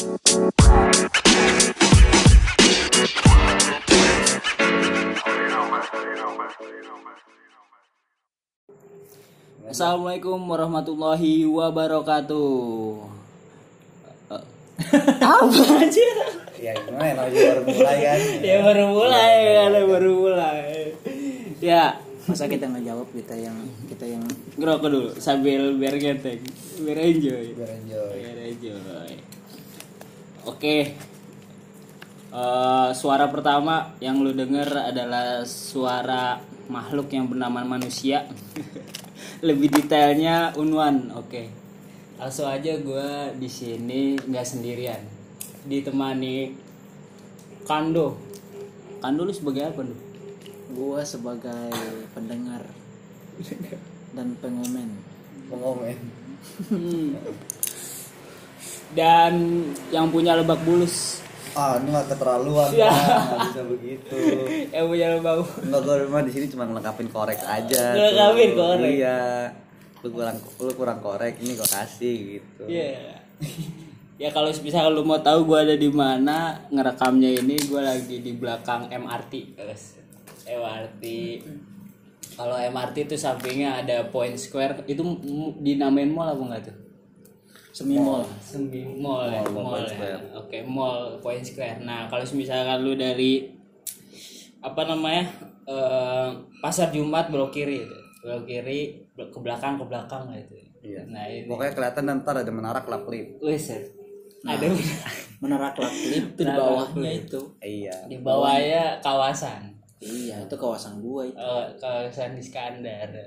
Assalamualaikum warahmatullahi wabarakatuh. Apa aja? Ya gimana juga baru mulai kan ya baru mulai kan, baru mulai. Ya, Masa kita nggak jawab kita yang kita yang ngerokok dulu sambil biar ngeteng, biar enjoy. Biar enjoy Biar enjoy. Oke. Eh, suara pertama yang lu denger adalah suara makhluk yang bernama manusia. Lebih detailnya Unwan. Oke. Langsung aja gua di sini nggak sendirian. Ditemani Kando. Kando lu sebagai apa lu? gua sebagai pendengar dan pengomen. Pengomen Dan yang punya lebak bulus. Ah ini gak keterlaluan Ya. Nggak bisa begitu Yang punya lebak Enggak gue rumah di sini cuma ngelengkapin korek aja Ngelengkapin korek. Iya Lu kurang, lu kurang korek ini gue kasih gitu Iya. ya kalau misalnya lu mau tahu gua ada di mana ngerekamnya ini gua lagi di belakang MRT. MRT. Kalau MRT itu sampingnya ada Point Square itu dinamain mall apa enggak tuh? Semi mall. Semi mall, Mall, mall, mall Point ya. Oke, mall Point Square. Nah, kalau misalkan lu dari apa namanya? eh, pasar Jumat belok kiri itu. Belok kiri ke belakang ke belakang gitu. Iya. Nah, ini Pokoknya kelihatan ntar ada menara kelap klip Wes, ada Menara klip itu di bawahnya itu. Iya di bawahnya kawasan Iya, itu kawasan gua itu. Eh, kawasan Iskandar.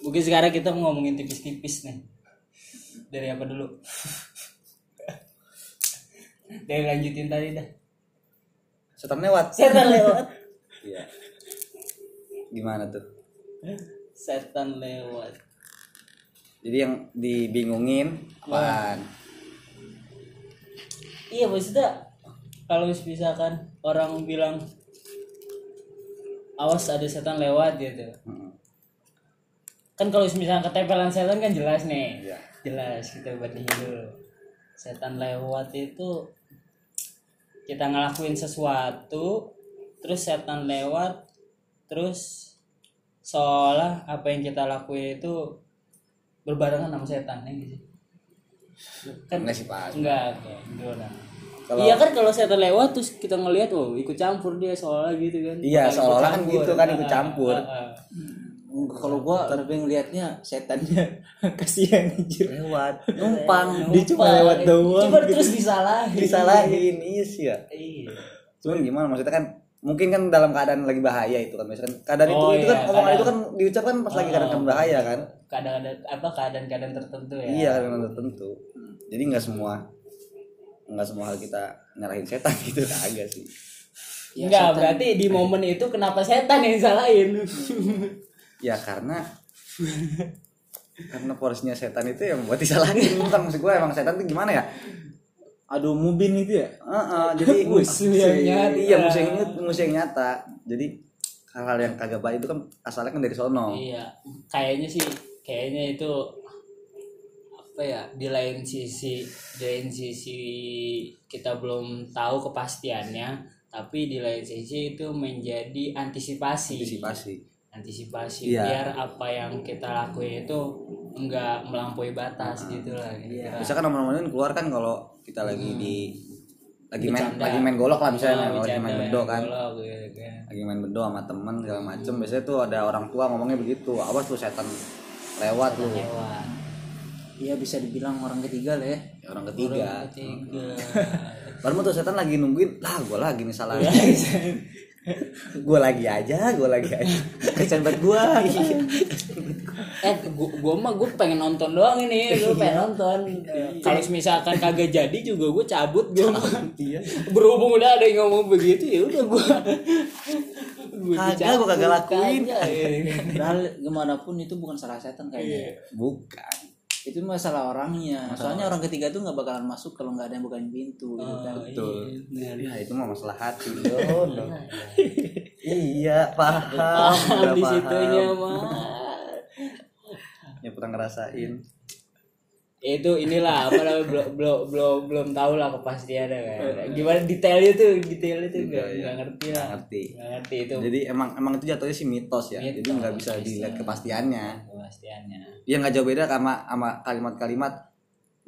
Mungkin sekarang kita mau ngomongin tipis-tipis nih. Dari apa dulu? Dari lanjutin tadi dah. Setan lewat Setan lewat. Iya Gimana tuh Setan lewat. Jadi yang dibingungin apaan Iya maksudnya kalau misalkan orang bilang awas ada setan lewat gitu. Mm-mm. Kan kalau misalnya ketempelan setan kan jelas nih. Iya. jelas kita bandingin dulu setan lewat itu kita ngelakuin sesuatu terus setan lewat terus seolah apa yang kita lakuin itu berbarengan sama setan ya gitu kan Enggak sih pas enggak gimana Kalau- iya kan kalau setan lewat terus kita ngelihat oh ikut campur dia seolah gitu kan. Iya, seolah-olah kan gitu kan, ikut campur. Kalau gua lebih ngelihatnya setannya kasihan anjir. Lewat Numpang, dia cuma lewat doang. Cuma gitu. terus disalahin. Disalahin Iya sih ya Iya. Cuman gimana maksudnya kan mungkin kan dalam keadaan lagi bahaya itu kan misalkan keadaan Oh, itu itu iya, kan omongan itu kan diucapkan pas lagi keadaan bahaya kan Kadang-kadang apa keadaan-keadaan tertentu ya. iya kan tertentu jadi nggak semua nggak semua hal kita nyerahin setan gitu kagak sih Ya, Enggak, setan- berarti di momen itu kenapa setan yang disalahin? ya karena karena porsinya setan itu yang buat disalahin bukan maksud gue emang setan itu gimana ya? Aduh mubin itu ya. Heeh, jadi Musuh yang nyata. iya musuh yang nyata, musuh yang nyata. Jadi hal-hal yang kagak baik itu kan asalnya kan dari sono. Iya, kayaknya sih kayaknya itu apa ya di lain sisi di lain sisi kita belum tahu kepastiannya tapi di lain sisi itu menjadi antisipasi. Antisipasi antisipasi Iya. biar apa yang kita lakuin itu enggak melampaui batas gitu lah Iya. bisa kan nomor-nomor keluar kan kalau kita lagi di lagi main lagi main golok lah misalnya Oh, lagi main bedo kan golok gitu kan. lagi main bedo sama temen segala macem biasanya tuh ada orang tua ngomongnya begitu awas tuh setan lewat lu Hewan. Iya bisa dibilang orang ketiga lah ya. Ya, orang ketiga Orang ketiga. baru tuh setan lagi nungguin lah gue lagi nih salah Iya. gue lagi aja gue lagi aja. Kasihan banget gua. eh gua, gua mah gua pengen nonton doang ini. Gua pengen nonton. Kalau misalkan kagak jadi juga gua cabut gua iya. Berhubung udah ada yang ngomong begitu ya udah gua. Gua Kagak, gua kagak lakuin. Kagak, ya. Padahal gimana pun itu bukan salah setan kayaknya. bukan Itu masalah orangnya. Soalnya orang. ketiga tuh nggak bakalan masuk kalau nggak ada yang bukain pintu gitu kan. Oh, betul. Iya, benar. ya itu mah masalah hati loh iya paham Paham di situnya mah ya pernah ngerasain. Itu inilah apa namanya belum belum belum belum tahu lah kepastiannya kan. Gimana detailnya tuh detailnya tuh nggak Iya, nggak ngerti lah. Nggak ngerti. Nggak ngerti itu. Jadi emang emang itu jatuhnya sih mitos ya. Jadi Mitos, nggak bisa dilihat kepastiannya kepastiannya. Ya nggak jauh beda sama sama kalimat-kalimat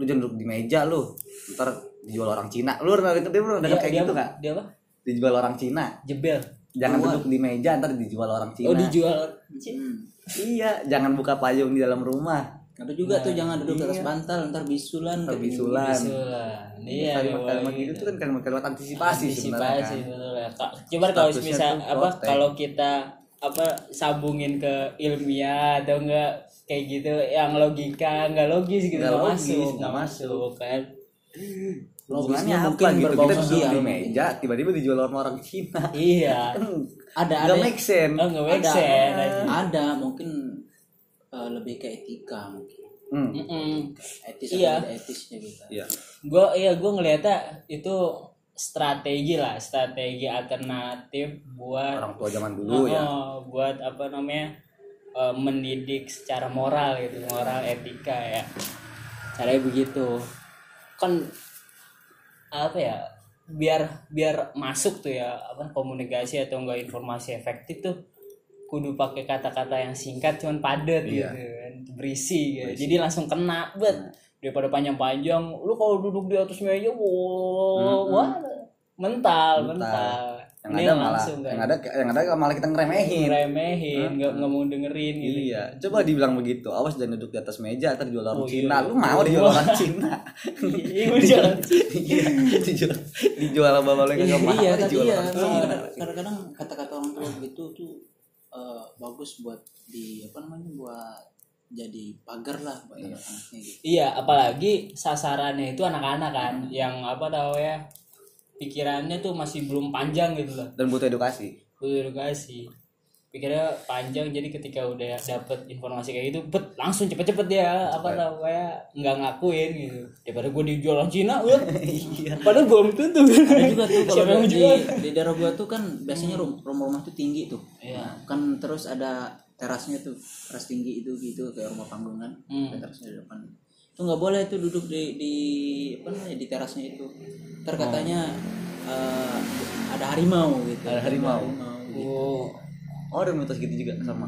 lu jangan duduk di meja lu. Ntar dijual orang Cina. Lu pernah ngerti bro dia, dengar kayak dia gitu nggak? Dia apa? Dijual orang Cina. Jebel. Jangan duduk di meja ntar dijual orang Cina. Oh dijual. Hmm. iya jangan buka payung di dalam rumah. Ada juga tuh jangan duduk di atas bantal ntar bisulan. ntar bisulan. Bisulan. iya kalimat-kalimat iya, gitu tuh kan kalimat-kalimat antisipasi, sebenarnya antisipasi kan. betul ya. Cuman kalau misal apa kalau kita apa sambungin ke ilmiah atau enggak kayak gitu yang logika nggak logis gitu Nggak masuk nggak masuk kan Logisnya apa mungkin gitu kita duduk di mungkin. meja tiba-tiba dijual sama orang Cina iya kan Ada nggak ada make sense oh nggak make ada, sense aja. ada mungkin eh, lebih ke etika mungkin. Hmm, Mm-mm. Etis Iya. tidak etisnya gitu. iya gue iya gue ngeliatnya itu strategi lah strategi alternatif buat orang tua zaman dulu ya. Oh, buat apa namanya eh, mendidik secara moral gitu moral etika ya. Caranya begitu. Kan apa ya biar biar masuk tuh ya apa komunikasi atau enggak informasi efektif tuh kudu pakai kata-kata yang singkat cuman padat Iya. gitu kan berisi, gitu. jadi langsung kena bet daripada panjang-panjang lu kalau duduk di atas meja wow, wah mental mental, yang Ini ada malah langsung kan. yang ada yang ada malah kita ngeremehin remehin nggak nggak mau dengerin gitu Iya, coba dibilang begitu. Awas jangan duduk di atas meja, ntar dijual orang Oh, Cina. iya. Lu mau dijual orang Cina? Iya, jalan. Iya, dijual dijual sama bapak lu yang iya dijual ya memang Cina. kadang- kadang-kadang kata-kata orang tua gitu tuh eh, bagus buat di apa namanya buat jadi pagar lah buat anak-anaknya gitu. Iya apalagi sasarannya itu anak-anak kan yang apa tau ya pikirannya tuh masih belum panjang gitu loh. Dan butuh edukasi. udah edukasi pikirnya panjang jadi ketika udah dapet informasi kayak gitu bet langsung cepet-cepet dia apa tau ya nggak ngakuin gitu. Daripada gue dijual orang Cina udah padahal belum tentu. Ada juga tuh kalau siapa yang di, di daerah gua tuh kan biasanya rum- rumah-rumah tuh tinggi tuh. Iya. kan terus ada terasnya tuh teras tinggi itu gitu kayak rumah panggung kan Hmm. ada terasnya di depan. Itu nggak boleh tuh duduk di di apa namanya di terasnya itu. Ntar katanya eh, ada harimau gitu. Ada harimau. gitu. oh Oh, ada mitos gitu juga sama.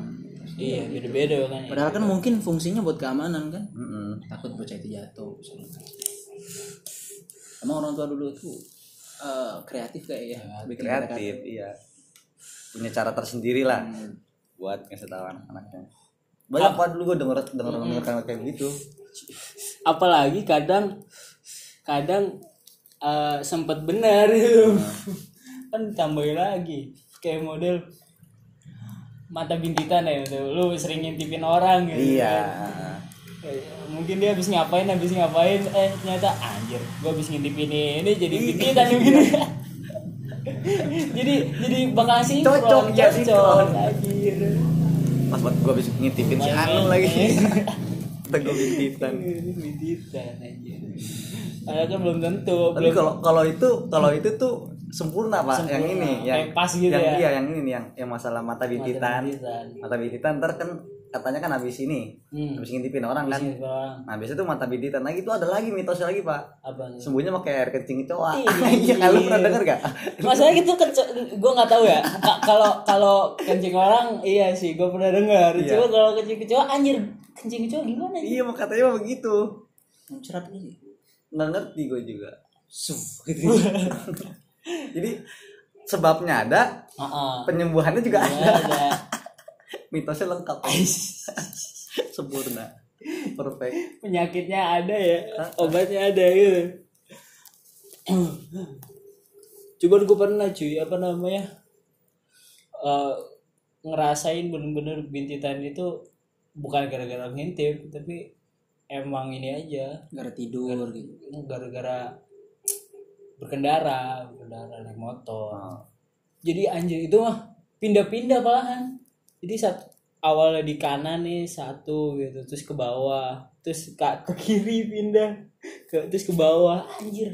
iya beda-beda kan padahal kan mungkin fungsinya buat keamanan kan Mm-mm. takut bocah itu jatuh emang orang tua dulu tuh eh, kreatif kayak ya bikin kata-kata. Kreatif, iya. Punya cara tersendiri lah Hmm. buat ngasih tahu anak-anaknya. Banyak apa dulu gue denger denger denger kalimat kayak gitu. apalagi kadang kadang eh, sempet benar gitu kan tambahin lagi kayak model mata bintitan ya tuh lu sering ngintipin orang gitu Iya. kan. Kayak, mungkin dia habis ngapain habis ngapain eh ternyata anjir gua habis ngintipin ini jadi bintitan gitu jadi jadi bakal sinkron Cocok, ya, anjir Pas buat gue habis ngintipin si Anu lagi. Gue bintitan. bintitan anjir Padahal kan belum tentu Tapi belum kalau kalau itu kalau itu tuh sempurna pak yang Sempurna. ini yang Kayak pas gitu yang ya. iya yang ini nih, yang yang masalah mata bintitan mata bintitan ntar kan katanya kan habis ini Hmm. habis ngintipin orang kan Sini orang nah biasanya tuh mata bintitan lagi itu ada lagi mitosnya lagi pak apa nih? sembuhnya pakai air kencing kecoa Iya. iya kalau pernah denger gak Masalahnya itu kencing, gue nggak tahu ya. Ka- Kalau kalau kencing orang, iya sih, gue pernah dengar. Iya. Cuma kalau kencing kecoa, anjir, kencing kecoa gimana? iya mau katanya mah begitu muncrat gitu nggak ngerti gue juga jadi sebabnya ada Heeh. penyembuhannya juga Nggak ada ada. mitosnya lengkap sempurna perfect Penyakitnya ada ya, obatnya ada gitu. Cuman gue pernah cuy, apa namanya? eh, ngerasain bener-bener bintitan itu bukan gara-gara ngintip, tapi emang ini aja gara tidur gitu gara-gara berkendara berkendara naik motor. Oh. jadi anjir itu mah pindah-pindah malahan. Jadi saat awalnya di kanan nih satu gitu terus ke bawah terus ke, ke kiri pindah ke terus ke bawah. Anjir.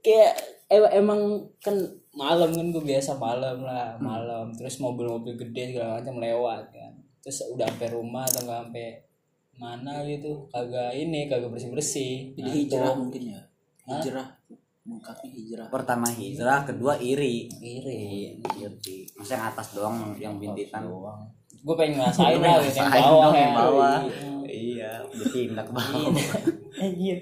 Kayak em- emang kan malam kan gue biasa malam lah malam. Terus mobil-mobil gede segala macam lewat kan. Terus udah sampai rumah atau nggak sampai mana gitu kagak ini kagak bersih bersih jadi hijrah. mungkin ya. Hijrah mengkapi hijrah. Pertama hijrah kedua iri. Iri. Iri masa yang atas doang yang bintitan. gue pengen ngerasain lah gitu, yang bawah. ya yang bawah. Iya. Udah pindah ke bawah Anjir.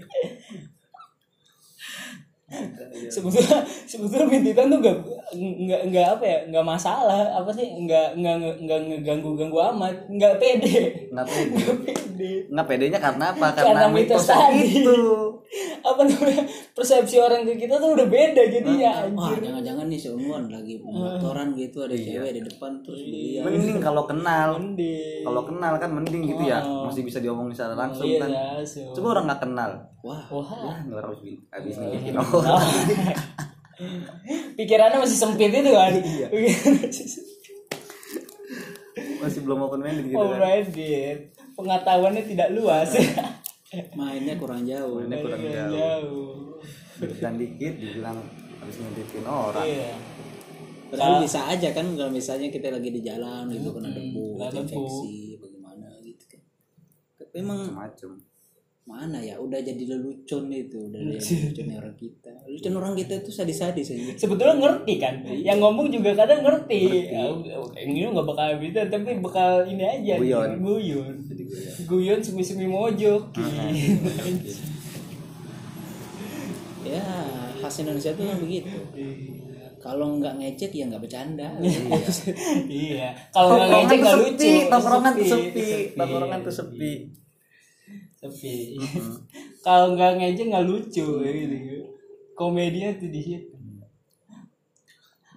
sebetulnya sebetulnya bintitan tuh gak nggak nggak apa ya nggak masalah. Apa sih? Nggak nggak nggak ngeganggu ganggu amat. Nggak pede. Nggak pede. Nggak pede. Nggak pedenya karena apa? Karena karena mitos mitos itu apa namanya persepsi orang ke kita tuh udah beda jadinya wah anjir. jangan-jangan nih seumuran lagi motoran gitu ada cewek di depan terus beliau. Mending kalau kenal. Mending. Kalau kenal kan mending gitu ya. Masih bisa diomongin secara langsung iya kan. langsung. Coba orang nggak kenal. Wah. Wah. Wah nggak harus bin- habis ngeliatin Oh. orang. Pikirannya masih sempit itu kan. Iya. masih belum open minded gitu oh kan. Right pengetahuannya tidak luas mainnya kurang jauh. Mainnya kurang jauh. jauh. Dan dikit dibilang habis ngeliatin orang. Iya. Padahal bisa aja kan kalau misalnya kita lagi di jalan gitu kena debu, kena debu. infeksi, bagaimana gitu kan. Tapi emang macam mana ya udah jadi lelucon itu udah jadi lelucon. orang kita. Lelucon orang kita itu sadis-sadis aja. sebetulnya ngerti kan? Yang ngomong juga kadang ngerti. Ya, ini nggak bakal bisa tapi bakal ini aja. Guyon. guyon guyon semi semi mojok. Ya khas Indonesia tuh begitu. Kalau nggak ngecek ya nggak bercanda. iya. Kalau nggak ngecek nggak lucu. tongkrongan tuh sepi. tongkrongan tuh sepi. Sepi. Kalau nggak ngecek nggak lucu kayak gitu. Komedinya tuh di situ.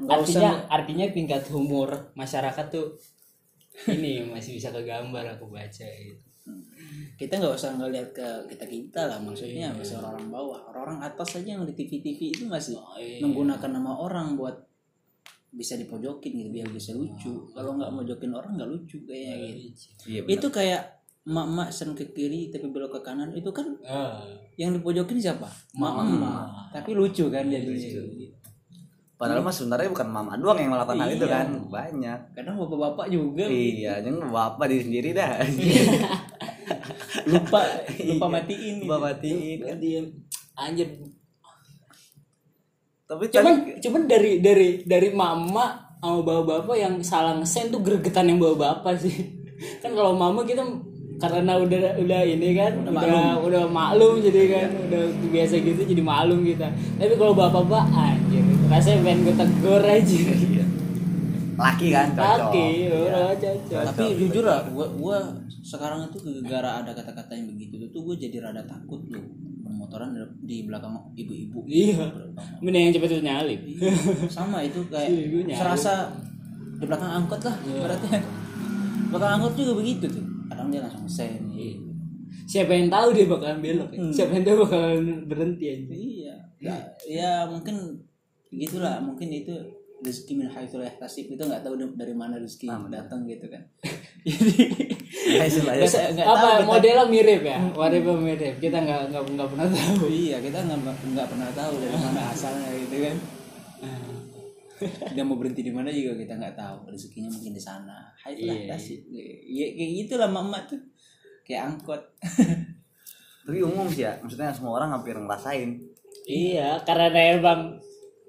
Artinya artinya tingkat humor masyarakat tuh ini masih bisa kegambar aku baca gitu. Kita nggak usah ngeliat ke kita kita lah maksudnya masih orang-orang bawah. Orang-orang atas aja yang di TV-TV itu masih iya. menggunakan nama orang buat bisa dipojokin gitu biar bisa lucu. Kalau nggak mojokin orang nggak lucu kayaknya gitu. iya itu kayak emak-emak sen ke kiri tapi belok ke kanan itu kan Ah, yang dipojokin siapa? Emak. Tapi lucu kan jadi padahal mah sebenarnya bukan mama doang yang melakukan hal itu Iya. kan banyak. Kadang bapak-bapak juga. Iya jangan bapak diri sendiri dah. Lupa lupa matiin lupa matiin. Kan dia anjir. Tapi cuman tadi cuman dari dari dari mama sama bapak-bapak yang salah ngesen tuh gregetan yang bawa bapak sih. Kan kalau mama kita karena udah udah ini kan udah udah maklum. jadi kan udah biasa gitu jadi maklum kita. Tapi kalau bapak-bapak rasanya pengen gue tegur aja. Laki kan cocok. Laki, oh, cocok. tapi jujur lah gua gua sekarang itu gara ada kata-kata yang begitu tuh gua jadi rada takut loh. Bermotoran di belakang ibu-ibu Iya. Mending yang cepet nyalip. sama itu kayak Iya, serasa di belakang angkot lah berarti belakang angkot juga begitu tuh. Kadang dia langsung sen Siapa yang tahu dia bakalan belok ya? Siapa yang tahu bakalan berhenti aja. iya. Ya, ya mungkin gitulah mungkin itu rezeki min haitsu la yahtasib itu nggak tahu dari mana rezeki datang gitu kan. Ya Nggak- Apa tahu, modelnya mirip ya? Warna mirip. Kita nggak nggak nggak pernah tahu. iya kita nggak nggak pernah tahu dari mana asalnya gitu kan. Dia mau berhenti di mana juga kita nggak tahu. Rezekinya mungkin di sana. Hai lah Iya. tasik ya kayak gitulah mama tuh. Kayak angkot. Tapi umum sih ya maksudnya semua orang hampir ngerasain. Iya, karena emang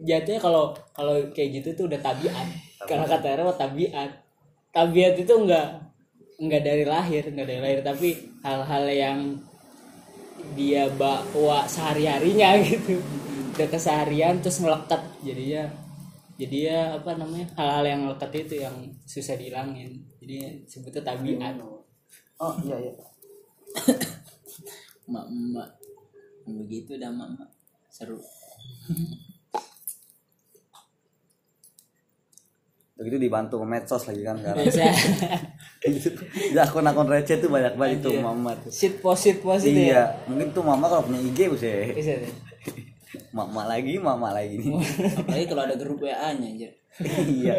jatuhnya kalau kalau kayak gitu tuh udah tabiat. Karena kata Era mah tabiat. Tabiat itu enggak enggak dari lahir, enggak dari lahir, tapi hal-hal yang dia bawa sehari-harinya gitu. Udah keseharian terus melekat. Jadinya jadi ya apa namanya hal-hal yang melekat itu yang susah dihilangin. Jadi sebetulnya tabiat. Oh iya iya. Mak mak begitu dah mak seru begitu dibantu medsos lagi kan sekarang biasa di akun-akun receh tuh banyak banget itu mama tuh sit posit posit ya iya. mungkin tuh mama kalau punya IG bisa deh. mama lagi mama lagi nih. Apalagi kalau ada grup WA nya aja iya.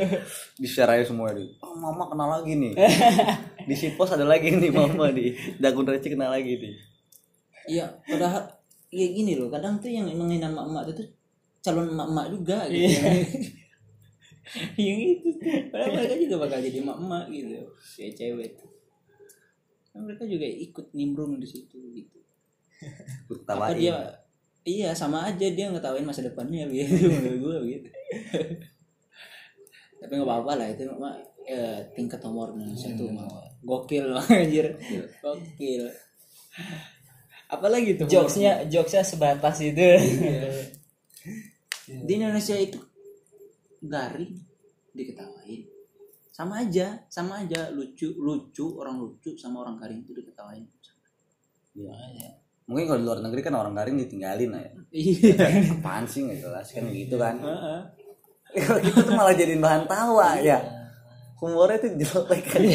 Di share aja semua di oh mama kenal lagi nih. Di post ada lagi nih mama di di akun receh kenal lagi nih. Iya padahal ya gini loh kadang tuh yang menghina mak mak itu tuh calon mak mak juga gitu yang itu. Padahal mereka juga bakal jadi mak mak gitu. Kayak cewek tuh kan mereka juga ikut nimbrung di situ gitu. Ikut apa tawain. dia iya sama aja dia ngetawain masa depannya gitu. Menurut gue gitu. Tapi nggak apa-apa lah itu mah ya, tingkat nomor Indonesia tuh mah gokil anjir. Gokil. Apalagi tuh? Jokesnya jokesnya sebatas itu. Di Indonesia itu garing diketawain sama aja sama aja lucu lucu orang lucu sama orang garing itu diketawain Iya. Mungkin kalau di luar negeri kan orang garing ditinggalin lah ya. iya Apaan sih nggak jelas kan gitu kan. Kalau kita tuh malah jadiin bahan tawa ya. Humornya tuh jelek kan.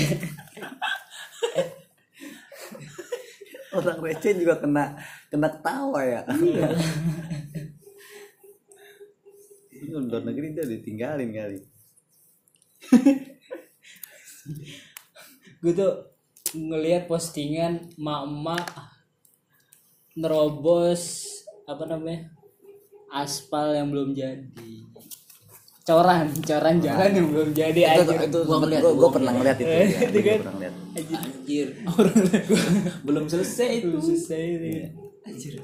orang receh juga kena kena ketawa ya. Luar negeri dia ditinggalin kali. gue tuh ngelihat postingan mak-mak nerobos apa namanya aspal yang belum jadi coran coran jalan yang belum jadi Itu, aja itu Gua ngeliat, gua, gua gua pernah ngeliat itu. ya. Itu Gua kan. pernah ngeliat. anjir orang belum selesai itu belum selesai itu. anjir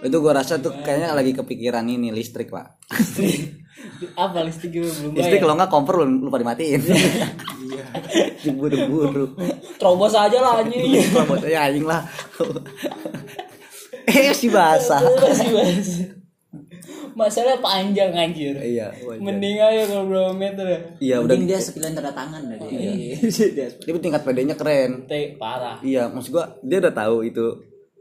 Itu gua rasa tuh kayaknya lagi kepikiran ini listrik, Pak. apa listrik gue belum Listrik bayar kalau nggak kompor lu- lupa dimatiin. iya Diburu-buru. terobos aja lah anjing Buat ya anjing lah. eh si basah. Bahas. masalah panjang anjir Iya, wajar. mending aja kalau berapa meter ya Iya udah mending dia sekalian tanda tangan dari dia Dia tingkat PD-nya keren. Teh, parah Iya, maksud gua dia udah tahu itu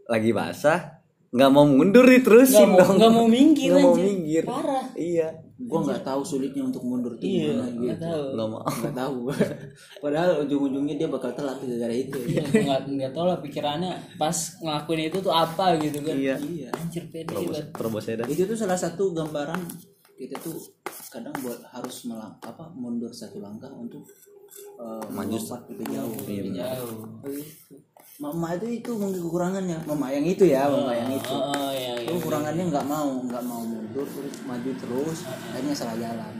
lagi basah, nggak mau mundur diterusin nggak mau dong. nggak mau minggir Nggak mau minggir. parah Iya, gua nggak tahu sulitnya untuk mundur tuh iya gimana gitu tahu nggak mau. nggak tahu padahal ujung-ujungnya dia bakal telat gara-gara itu iya nggak nggak tahu lah pikirannya pas ngelakuin itu tuh apa gitu kan Iya. iya anjir pede Terobos, banget terobos saya dah. itu tuh salah satu gambaran kita tuh kadang buat harus melang apa mundur satu langkah untuk uh, Maju lebih jauh Iya, lebih jauh Gitu. Mama itu itu mungkin kekurangannya mama yang itu ya mama yang itu oh, oh iya iya itu kekurangannya nggak mau nggak mau mundur terus maju terus akhirnya salah jalan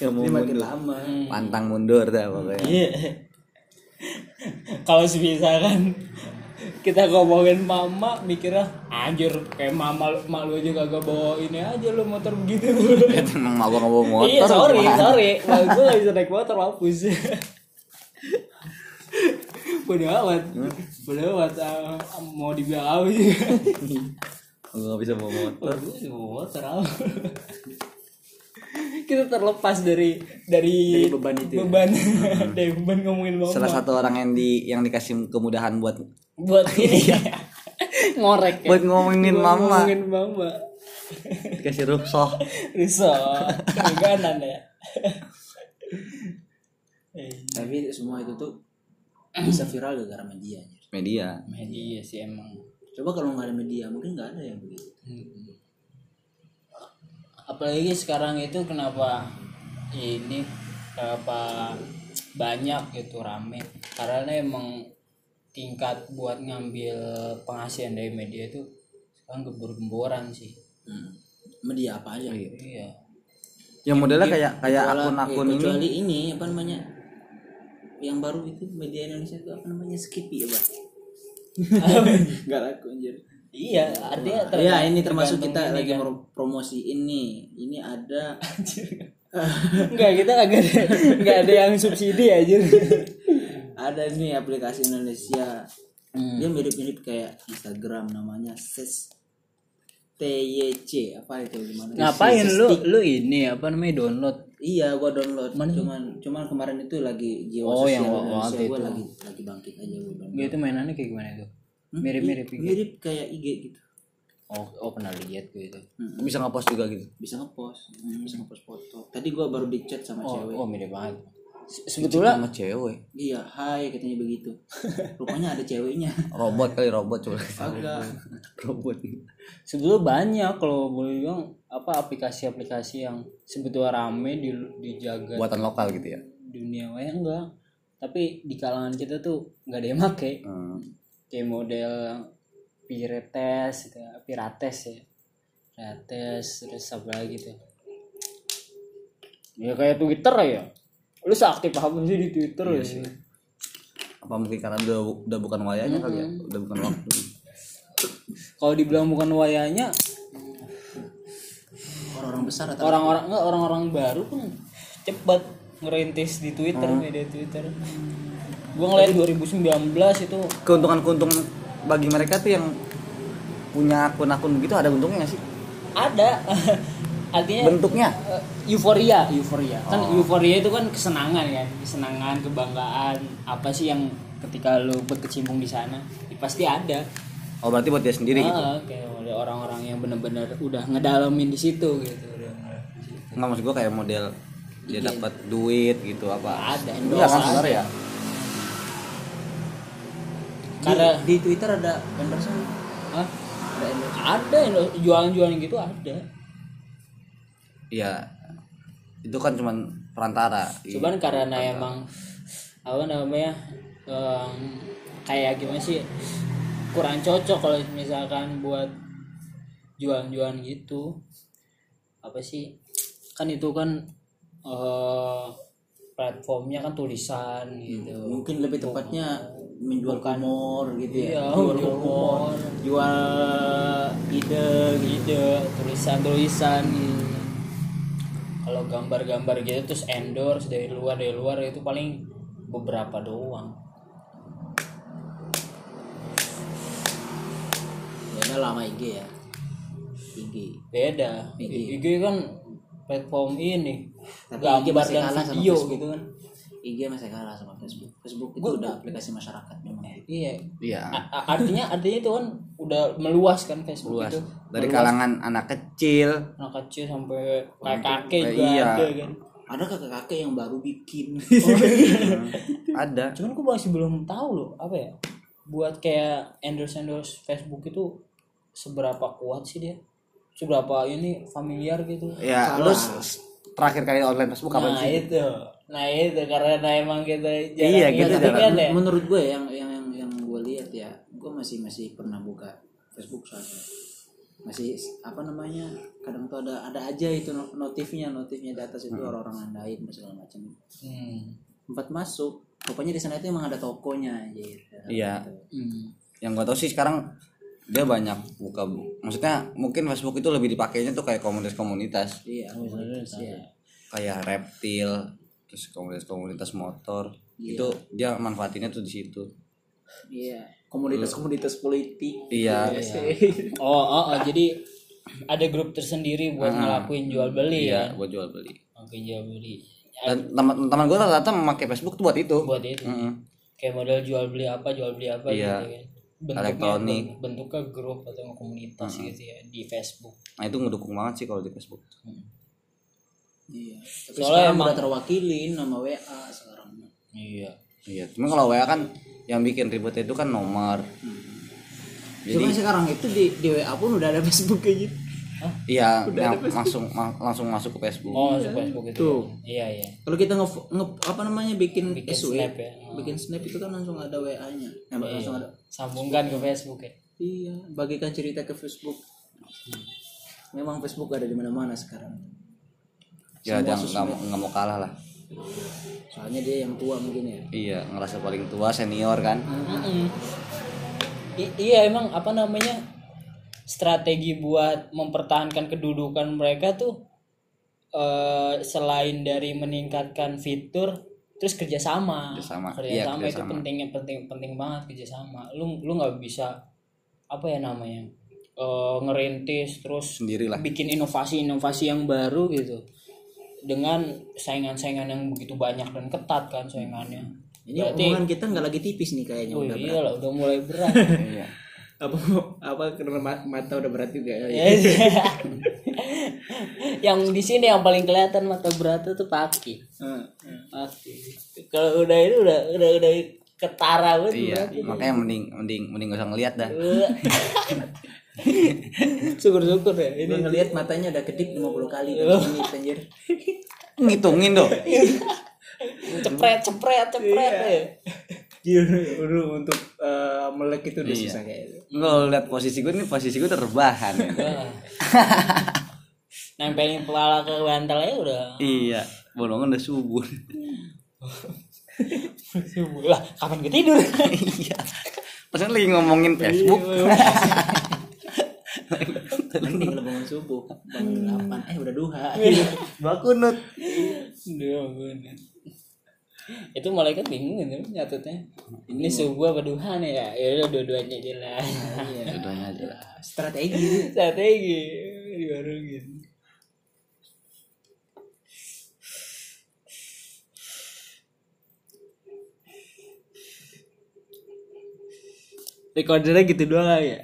Nggak mau ini makin mundur. lama Pantang mundur dah pokoknya. Iya. kalau semisal kan kita ngomongin mama mikirnya anjir kayak mama mak lu aja kagak bawa ini aja lu motor begitu Itu emang mau gua nggak bawa motor. iya sorry gimana? sorry Mal gue gak bisa naik motor hapus Bodoh amat Bodoh amat ah, Mau dibilang apa sih? Gua nggak bisa bawa motor. Gue sih mau motor apa Kita terlepas dari Dari, Dari beban itu ya? Beban. Dari beban ngomongin mama Salah satu orang yang di yang dikasih kemudahan buat Buat ini. Ngorek ya. Buat ngomongin Buat mama, Ngomongin mama. Dikasih rusuh. Risau Keganan ya. Eh, tapi semua itu tuh bisa viral gara-gara media anjir. Media. Media sih emang. Coba kalau nggak ada media mungkin nggak ada yang begitu. Apalagi sekarang itu kenapa ini kenapa banyak gitu rame. Karena emang tingkat buat ngambil penghasilan dari media itu sekarang gembor-gemboran sih. Hmm. media apa aja? Iya. Yang modelnya kayak kayak akun-akun eh, ini. kecuali ini apa namanya yang baru itu media Indonesia itu apa namanya? Skippy ya bang? Nggak laku anjir. Iya artinya ter- ya ini termasuk kita ini lagi kan. promosi ini. Ini ada enggak kita kagak ada enggak ada yang subsidi aja ada nih aplikasi Indonesia. Hmm. dia mirip-mirip kayak Instagram namanya ses TYC apa itu gimana? Ngapain lu? Lu ini apa namanya download iya gua download. Cuman cuman kemarin itu lagi jiwa Oh, sosial yang Indonesia gua itu. lagi lagi bangkit aja gua download. Gak itu mainannya kayak gimana itu? Hmm, mirip-mirip gitu mirip kayak IG gitu. Oh oh pernah lihat gue itu. Bisa ngepost juga gitu. bisa ngepost. Bisa ngepost foto. Tadi gua baru di chat sama oh, cewek. oh mirip banget sebetulnya Sama cewek. iya hai katanya begitu rupanya ada ceweknya Robot kali robot coba. agak robot. sebetulnya banyak kalau boleh bilang apa aplikasi-aplikasi yang sebetulnya rame di dijaga Buatan lokal gitu ya. dunia maya enggak tapi di kalangan kita tuh nggak ada yang make Hmm. kayak model pirates gitu ya, pirates ya pirates terus apa lagi tuh ya kayak Twitter ya lu seaktif apa sih di Twitter ya sih. apa mungkin karena udah udah bukan wayanya kali ya? Udah bukan waktu. Kalau dibilang bukan wayanya orang-orang besar atau orang-orang enggak orang-orang baru pun cepat ngerintis di Twitter media Twitter. Gua ngeliat 2019 itu keuntungan keuntungan bagi mereka tuh yang punya akun-akun begitu ada untungnya sih? Ada artinya bentuknya? eh, euforia. Euforia. Kan euforia itu kan kesenangan kan? Kesenangan kebanggaan. Apa sih yang ketika lu berkecimpung di sana? Ya pasti ada. Oh berarti buat dia sendiri? Gitu Ah, kayak ada orang-orang yang benar-benar udah ngedalamin di situ gitu. Nggak maksud gua kayak model dia dapat duit gitu apa? Ada, iya endorse kan ada. sebenarnya ya? Karena di, di Twitter ada endorse Hah? ada endorse ada yang jualan-jualan gitu ada iya. Itu kan cuman perantara. Cuman karena emang apa namanya em, kayak gimana sih kurang cocok kalau misalkan buat jualan-jualan gitu. Apa sih kan itu kan eh, platformnya kan tulisan gitu. mungkin lebih tepatnya menjual humor gitu ya. Iya, jual jual humor. jual ide ide tulisan-tulisan gitu kalau gambar-gambar gitu terus endorse dari luar dari luar itu paling beberapa doang. Beda lama IG ya. IG beda. IG. IG kan platform ini. Tapi gambar IG masih kalah sama video Facebook. gitu kan. IG masih kalah sama Facebook. Facebook itu udah aplikasi masyarakat memang iya. Iya. A- artinya artinya itu kan udah meluas kan Facebook luas itu dari kalangan anak kecil. Anak kecil sampai kakek kakek Eh, juga iya. ada kan. Ada kakek-kakek yang baru bikin? Ada. Cuman gue masih belum tahu loh apa ya buat kayak endorse endorse Facebook itu seberapa kuat sih dia? Seberapa ini familiar gitu. Ya lu s- terakhir kali online Facebook kapan nah sih? itu. Nah itu karena emang kita jarang Iya, ingat, gitu jarang. kan ya menurut gue yang yang gue masih masih pernah buka Facebook soalnya. Masih apa namanya kadang tuh ada ada aja itu no- notifnya notifnya di atas itu orang-orang nandain dan segala macam. Hmm. tempat masuk pokoknya di sana itu emang ada tokonya aja Iya. Hmm. yang gua tahu sih sekarang dia banyak buka maksudnya mungkin Facebook itu lebih dipakainya tuh kayak komunitas-komunitas. Iya iya. kayak reptil terus komunitas-komunitas motor. Itu dia manfaatinnya tuh di situ iya. Komunitas-komunitas politik. Iya. Oh, oh, oh, jadi ada grup tersendiri buat ngelakuin jual beli iya ya? buat jual beli. Oke jual beli. Dan teman-teman gue rata-rata memakai Facebook tuh buat itu. Buat itu. Mm-mm. kayak model jual beli apa jual beli apa Iya. gitu kan. Bentuknya Elektronik. ben- bentuknya grup atau komunitas gitu ya di Facebook. Nah itu ngedukung banget sih kalau di Facebook. Iya. Tapi Soalnya sekarang emang- udah terwakilin nama WA sekarang. Iya iya cuma kalau WA kan yang bikin ribet itu kan nomor jadi Cuma sekarang itu di, di WA pun udah ada Facebook kayak gitu. iya yang langsung ma- langsung masuk ke Facebook oh masuk Facebook itu Tuh. iya iya Kalau kita nge, nge- apa namanya bikin, Bikin SW, snap ya. bikin snap itu kan langsung ada WA-nya. Nah, langsung ada. sambungkan ke Facebook ya Iya, bagikan cerita ke Facebook. Memang Facebook ada di mana-mana sekarang. ya jangan nggak mau- nggak mau kalah lah Soalnya dia yang tua mungkin ya. iya ngerasa paling tua senior kan Mm-mm. I- iya emang apa namanya strategi buat mempertahankan kedudukan mereka tuh eh, selain dari meningkatkan fitur terus kerjasama Kerjasama. kerjasama Iya, itu kerjasama. pentingnya penting penting banget kerjasama lu lu nggak bisa apa ya namanya eh, ngerintis terus sendirilah bikin inovasi-inovasi yang baru gitu dengan saingan-saingan yang begitu banyak dan ketat kan saingannya Ini Berarti- omongan kita nggak lagi tipis nih kayaknya Oh udah berat. iya lah udah mulai berat. iya Apa apa karena ma- mata udah berat juga ya. yang di sini yang paling kelihatan mata berat tuh kaki. Heeh. Kaki. Kalau udah ini udah udah udah ketara banget iya makanya mending mending mending gak usah ngeliat dah Syukur-syukur ya Ini ini. ngelihat matanya udah kedip 50 kali dari sini anjir. ngitungin dong Cepret cepret cepret ya. Udah untuk eh, melek itu udah Iya. susah kayaknya. nggak lihat posisi gue nih posisi gue terbahan ya. Nempelin kepala ke bantalnya udah iya bolongan udah subur subuh lah kapan gue tidur iya pas lagi ngomongin Facebook mending lo bangun subuh. Bangun delapan eh udah duha. Bakunut Duh, bener. itu malaikat bingung gitu nyatutnya ini subuh apa duha nih ya? Ya udah dua-duanya aja lah iya Udah aja lah. strategi. Strategi. Diwarungin. Recordernya gitu doang ya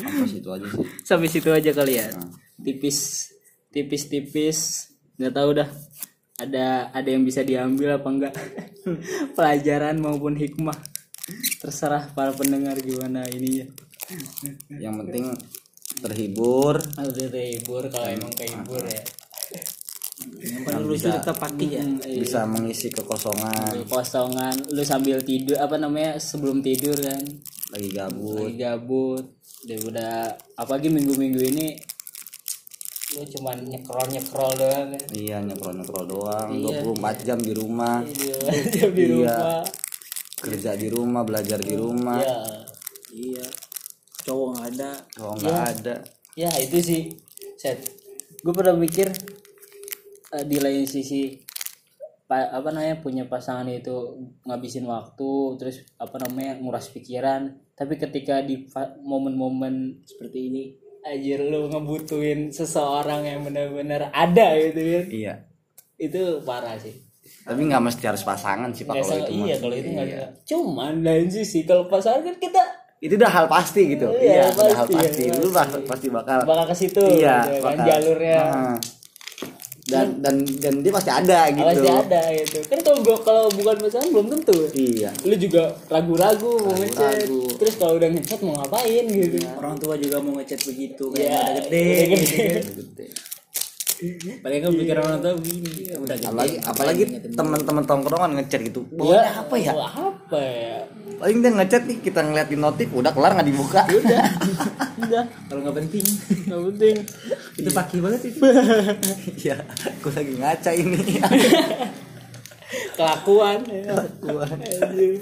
apa sih itu aja sih. Sampai situ aja kali ya. Tipis tipis tipis nggak tahu dah ada ada yang bisa diambil apa enggak pelajaran maupun hikmah. Terserah para pendengar gimana ininya. Yang penting terhibur. Terhibur kalau emang kehibur ya. Yang paling lucu tetap pagi ya. Bisa mengisi kekosongan. Kosongan. Lu sambil tidur apa namanya sebelum tidur kan. Lagi gabut. Lagi gabut udah udah apalagi minggu-minggu ini lu cuman nyekrol nyekrol doang kan iya nyekrol nyekrol doang 24 jam di rumah. Iya, di Iya. rumah. Kerja di rumah belajar di rumah. Ya iya. Cowok nggak ada. Kalau nggak ada. Ya itu sih set gue pernah mikir eh, di lain sisi apa namanya punya pasangan itu ngabisin waktu terus apa namanya nguras pikiran. Tapi ketika di momen-momen seperti ini anjir lu ngebutuhin seseorang yang benar-benar ada gitu kan? Iya. Itu parah sih. Tapi nggak mesti harus pasangan sih pak kalau itu iya kalau itu nggak bisa. Cuman lain sisi kalau pasangan kan kita itu udah hal pasti gitu. Iya, iya, udah hal pasti, pasti. ya, lu pasti. bakal bakal ke situ iya gitu kan jalurnya. Nah. Dan dan dan dia pasti ada gitu. Pasti ada gitu. Kan kalau bu- kalau bukan pasangan belum tentu. Iya. Lu juga ragu-ragu mau ngechat. Terus kalau udah ngechat mau ngapain gitu. Orang tua juga mau ngechat begitu ya kayak udah gede udah gitu gede. kan. Gede. paling kan pikiran orang tua begini udah gede. Apalagi apalagi teman-teman tongkrongan ngechat gitu. Ya Bawanya apa ya? Apa ya? Paling dia ngechat nih kita ngeliatin notif udah kelar nggak dibuka. Udah. Udah. Kalau nggak penting. Nggak penting itu paki banget itu. Iya gue lagi ngaca ini. Kelakuan. Ya. Anjir.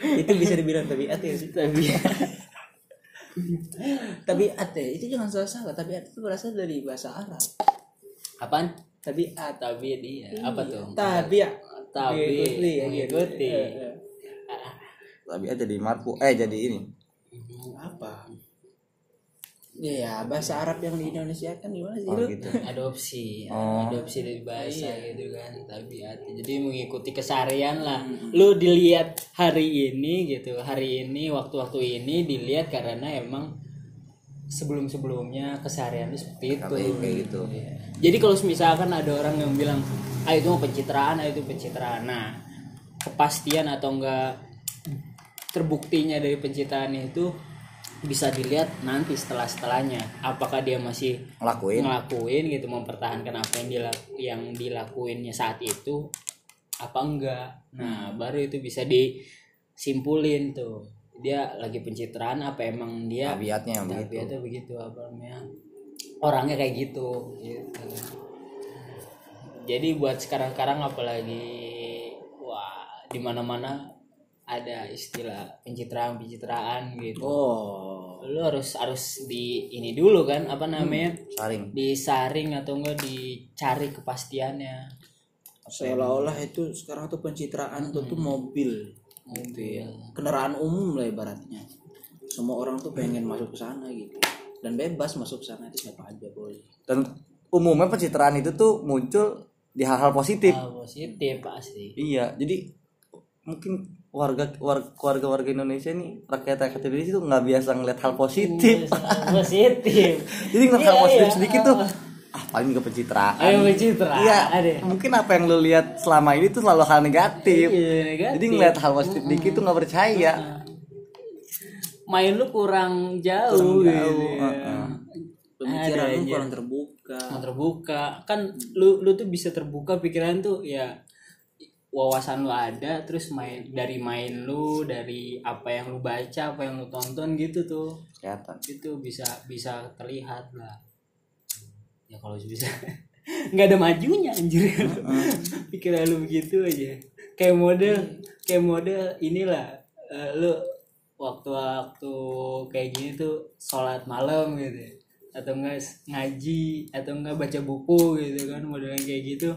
itu bisa dibilang tabiat ya sih. Tapi tabiat ya itu jangan salah salah tabiat itu berasal dari bahasa Arab. Apaan? Tabiat. Tabi dia apa tuh? Tabiat. Tabi Mengikuti, ya, gitu. tapi aja jadi marfu eh jadi ini. Apa ya bahasa Arab yang di Indonesia kan gimana sih oh gitu. Adopsi. Oh. adopsi dari bahasa gitu kan tabiat. Jadi mengikuti keseharian lah. Lu dilihat hari ini gitu hari ini waktu-waktu ini dilihat karena emang sebelum sebelumnya keseharian lu seperti itu. Kayak- kayak gitu. Iya. jadi kalau misalkan ada orang yang bilang ah itu mau pencitraan ah itu pencitraan. Nah kepastian atau enggak terbuktinya dari pencitraan itu bisa dilihat nanti setelah setelahnya apakah dia masih ngelakuin. ngelakuin gitu mempertahankan apa yang dilak yang dilakuinnya saat itu apa enggak. Nah baru itu bisa disimpulin tuh. Dia lagi pencitraan apa emang dia tabiatnya begitu. tabiatnya begitu apa namanya orangnya kayak gitu gitu. Jadi buat sekarang-karang apalagi wah di mana-mana ada istilah pencitraan pencitraan gitu. Oh. Lu harus harus di ini dulu kan apa namanya? Saring. Disaring atau enggak dicari kepastiannya. Seolah-olah itu sekarang tuh pencitraan tuh tuh mobil. Gitu ya kendaraan umum lah ibaratnya. Semua orang tuh pengen masuk ke sana gitu. Dan bebas masuk ke sana itu siapa aja boleh dan umumnya pencitraan itu tuh muncul di hal-hal positif. Hal positif pasti. Iya jadi mungkin warga warga warga warga Indonesia nih rakyat rakyat Indonesia tuh nggak biasa ngeliat hal positif. Hal positif. Jadi ngeliat hal Iya, positif iya. sedikit tuh ah paling juga pencitraan. Ayo pencitraan iya ada mungkin apa yang lu lihat selama ini tuh selalu hal negatif. Iya, negatif. jadi ngeliat hal positif dikit tuh nggak percaya. Main lu kurang jauh, Kurang gitu jauh, ya. uh-uh. pemikiran lu kurang terbuka. Mau terbuka. Kan lu lu tuh bisa terbuka pikiran tuh ya wawasan lu ada terus main dari main lu dari apa yang lu baca apa yang lu tonton gitu tuh. Kelihatan. Itu bisa bisa terlihat lah. Ya kalau bisa nggak ada majunya anjir. Pikiran lu begitu aja. Kayak model kayak model inilah eh, lu waktu-waktu kayak gini tuh sholat malam gitu atau enggak ngaji atau enggak baca buku gitu kan modelnya kayak gitu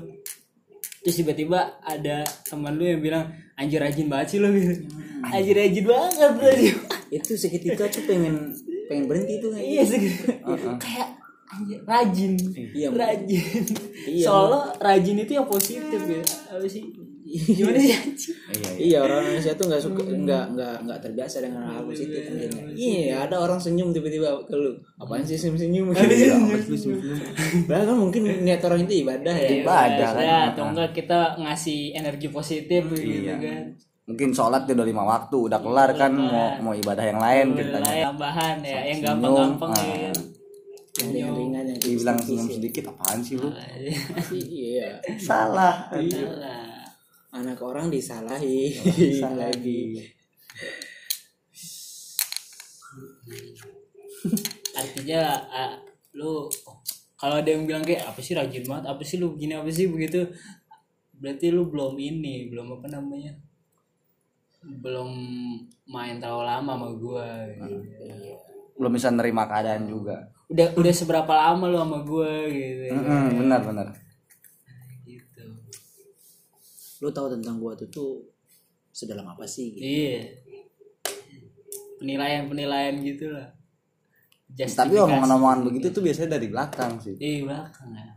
terus tiba-tiba ada teman lu yang bilang anjir rajin banget sih lo gitu. Anjir. Rajin banget anjir. itu seketika tuh pengen pengen berhenti tuh kayak iya sih kayak rajin. Iya, rajin. Iya, soalnya rajin itu yang positif ya. Apa sih? Gimana sih? Iya iya. Iya orang Indonesia tuh nggak suka nggak nggak nggak terbiasa dengan hal positif mungkin. Iya. Ada orang senyum tiba-tiba ke lu. Apaan sih senyum senyum? Bahkan kan mungkin niat orang itu ibadah ya. Ibadah kan. Ya, atau enggak kita ngasih energi positif gitu Iya. kan. Mungkin sholat udah lima waktu udah kelar kan mau mau ibadah yang lain ceritanya tambahan ya yang gampang-gampang ya. Yang ringan-ringan yang dibilang senyum sedikit apaan sih lu Iya. salah Iyalah. Anak orang disalahi. salah lagi artinya ah, lu kalau ada yang bilang kayak apa sih rajin banget? Apa sih lu begini apa sih begitu? Berarti lu belum ini belum apa namanya? Belum main terlalu lama sama gua gitu. belum bisa nerima keadaan juga udah udah seberapa lama lu sama gua gitu Mm-mm, benar benar gitu Lu tahu tentang gua tuh tuh sedalam apa sih? Gitu. iya penilaian penilaian gitu lah tapi omongan-omongan begitu tuh biasanya dari belakang sih di belakang ya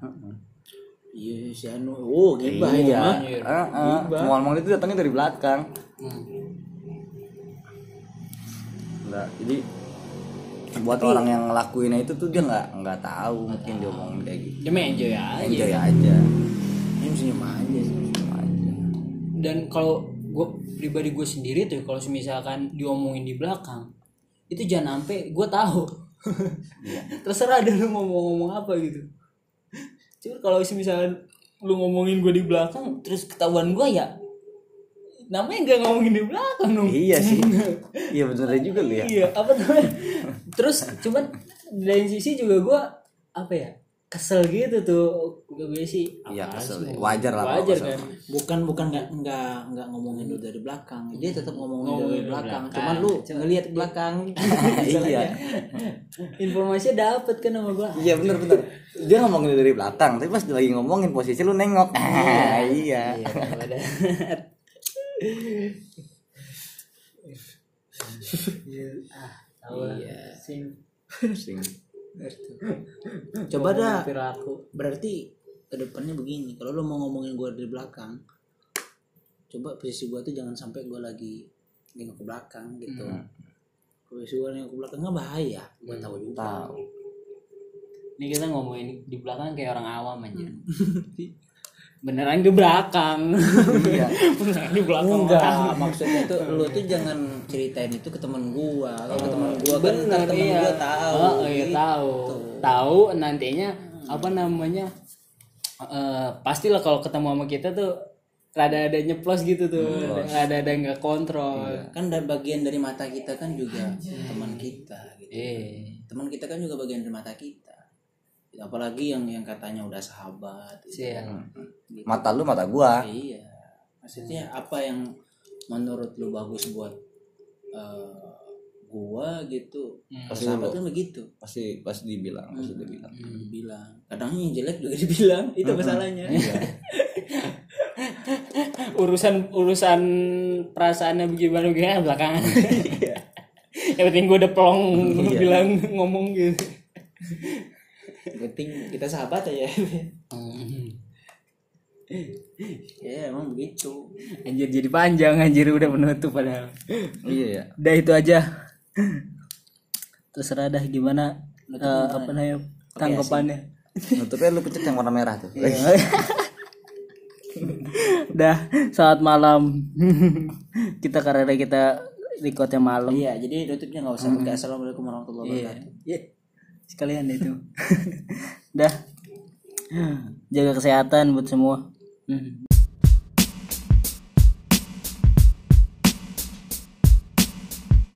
Iya si Anu. Oh gibah iya mah. Heeh. omongan-omongan itu datangnya dari belakang Hmm. Nggak, jadi buat orang yang ngelakuinnya itu tuh dia nggak nggak tahu mungkin dia omongin kayak gitu. Dia mah enjoy aja enjoy aja. Ini senyum aja sih. aja. Dan kalau gue pribadi gue sendiri tuh kalau misalkan diomongin di belakang itu jangan sampai gue tahu. Terserah ada lu mau ngomong apa gitu. Cuma kalau misalkan lu ngomongin gue di belakang terus ketahuan gue ya namanya nggak ngomongin di belakang dong. Iya sih. Iya bener juga lu ya. Iya apa tuh terus cuman dari sisi juga gue apa ya kesel gitu tuh. Gue sih Iya, kesel. sih, Wajar lah wajar kan. Bukan bukan nggak nggak nggak ngomongin lu dari belakang. Dia tetap ngomongin Ngomongin dari dari belakang. belakang. Cuman lu ngelihat ke belakang. iya. informasinya dapet kan sama gue iya bener bener. Dia ngomongin dari belakang tapi pas dia lagi ngomongin posisi lu nengok. Iya. Iya, Iya. Sing. Coba dah. aku. Berarti ke depannya begini. Kalau lu mau ngomongin gua dari belakang, coba posisi gua tuh jangan sampai gua lagi nengok ke belakang gitu. Posisi gua nengok ke belakang nggak bahaya. Gua tahu juga. tahu Ini kita ngomongin di belakang kayak orang awam aja. Beneran di belakang. iya Beneran di belakang. Enggak, maksudnya tuh lu tuh jangan ceritain itu ke teman gua. Kalau ke teman gua kan Bener, teman iya. gua tahu. Oh, iya gitu. tahu. Tahu nantinya apa namanya? eh pastilah kalau ketemu sama kita tuh rada ada nyeplos gitu tuh. Rada ada nggak kontrol. Kan dari bagian dari mata kita kan juga teman kita gitu. Eh, Teman kita kan juga bagian dari mata kita. Apalagi yang yang katanya udah sahabat. gitu. Sial. mata lu mata gua Iya. Maksudnya apa yang menurut lu bagus buat eh, gua gitu. Pasti Sahabat lu- kan begitu. pasti pasti dibilang pasti dibilang Dibilang. Kadang yang jelek juga dibilang. Itu masalahnya. urusan urusan perasaannya bagaimana bagaimana belakangan. Yang penting gue udah pelong bilang ngomong gitu. Yang penting kita sahabat aja. Ya emang begitu. Anjir jadi panjang anjir udah menutup padahal. iya ya Udah itu aja. Terserah dah gimana eh, apa namanya tanggapannya. nutupnya lu pencet yang warna merah tuh Dah saat malam. kita karena kita recordnya malam. Iya, jadi tutupnya nggak usah pakai assalamualaikum warahmatullahi wabarakatuh. Iya. Sekalian itu. Dah. Jaga kesehatan buat semua. Hmm.